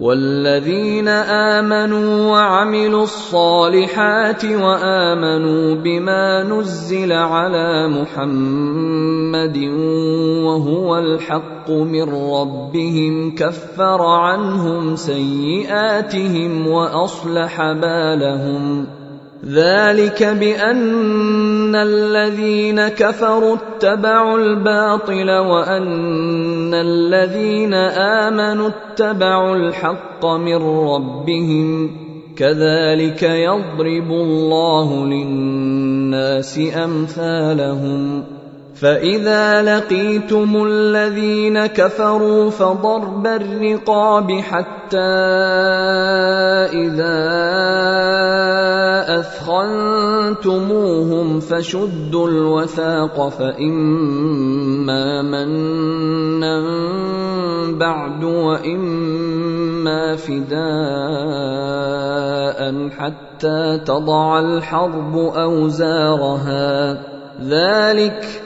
والذين آمنوا وعملوا الصالحات وآمنوا بما نزل على محمد وهو الحق من ربهم كفر عنهم سيئاتهم وأصلح بالهم ذلك بأن الذين كفروا اتبعوا الباطل وأن الذين آمنوا اتبعوا الحق من ربهم كذلك يضرب الله للناس أمثالهم فاذا لقيتم الذين كفروا فضرب الرقاب حتى اذا اثخنتموهم فشدوا الوثاق فاما منا بعد واما فداء حتى تضع الحرب اوزارها ذلك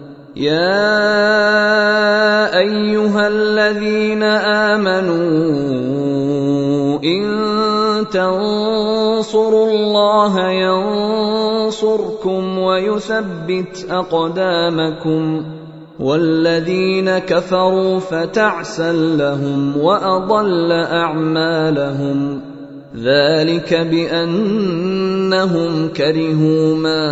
يا ايها الذين امنوا ان تنصروا الله ينصركم ويثبت اقدامكم والذين كفروا فتعسا لهم واضل اعمالهم ذلك بانهم كرهوا ما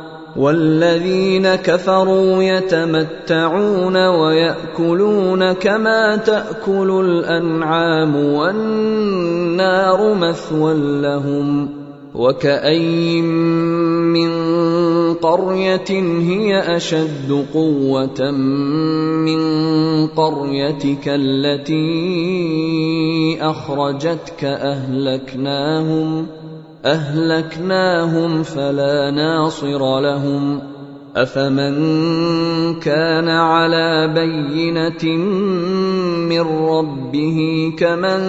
والذين كفروا يتمتعون ويأكلون كما تأكل الأنعام والنار مثوى لهم وكأين من قرية هي أشد قوة من قريتك التي أخرجتك أهلكناهم أهلكناهم فلا ناصر لهم أفمن كان على بينة من ربه كمن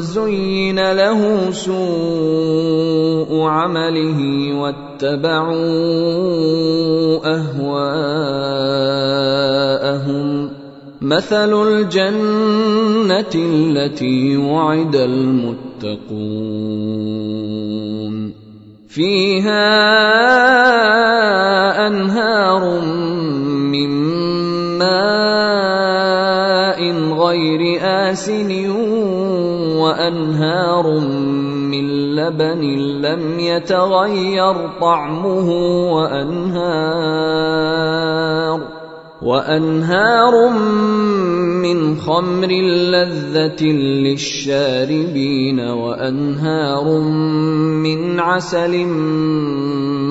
زين له سوء عمله واتبعوا أهواءهم مثل الجنة التي وعد المتقون فيها أنهار من ماء غير آسن وأنهار من لبن لم يتغير طعمه وأنهار وأنهار من خمر لذة للشاربين وأنهار من عسل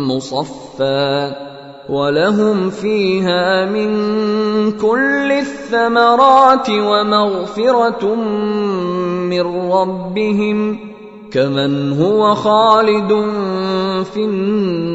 مصفى ولهم فيها من كل الثمرات ومغفرة من ربهم كمن هو خالد في النار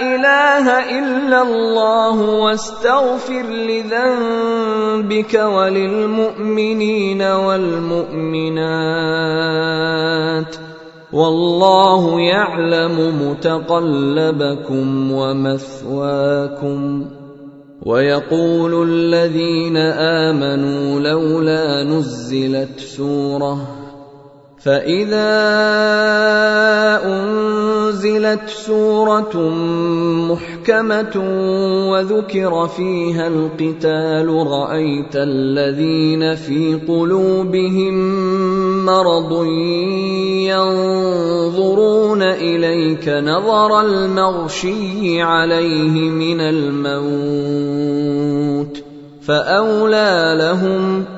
إله إلا الله واستغفر لذنبك وللمؤمنين والمؤمنات والله يعلم متقلبكم ومثواكم ويقول الذين آمنوا لولا نزلت سورة فاذا انزلت سوره محكمه وذكر فيها القتال رايت الذين في قلوبهم مرض ينظرون اليك نظر المغشي عليه من الموت فاولى لهم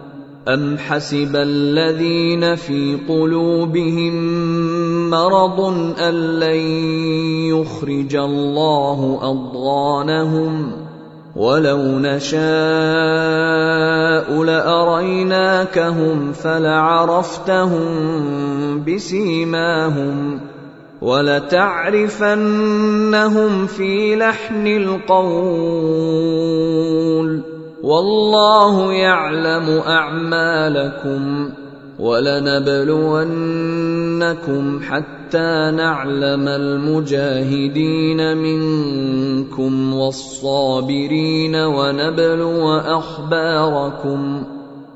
أم حسب الذين في قلوبهم مرض أن لن يخرج الله أضغانهم ولو نشاء لأريناكهم فلعرفتهم بسيماهم ولتعرفنهم في لحن القول والله يعلم أعمالكم ولنبلونكم حتى نعلم المجاهدين منكم والصابرين ونبلو أخباركم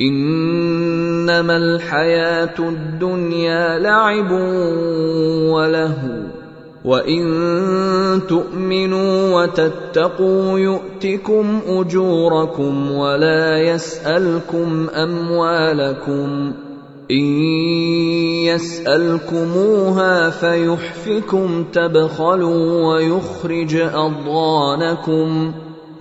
إنما الحياة الدنيا لعب ولهو وإن تؤمنوا وتتقوا يؤتكم أجوركم ولا يسألكم أموالكم إن يسألكموها فيحفكم تبخلوا ويخرج أضغانكم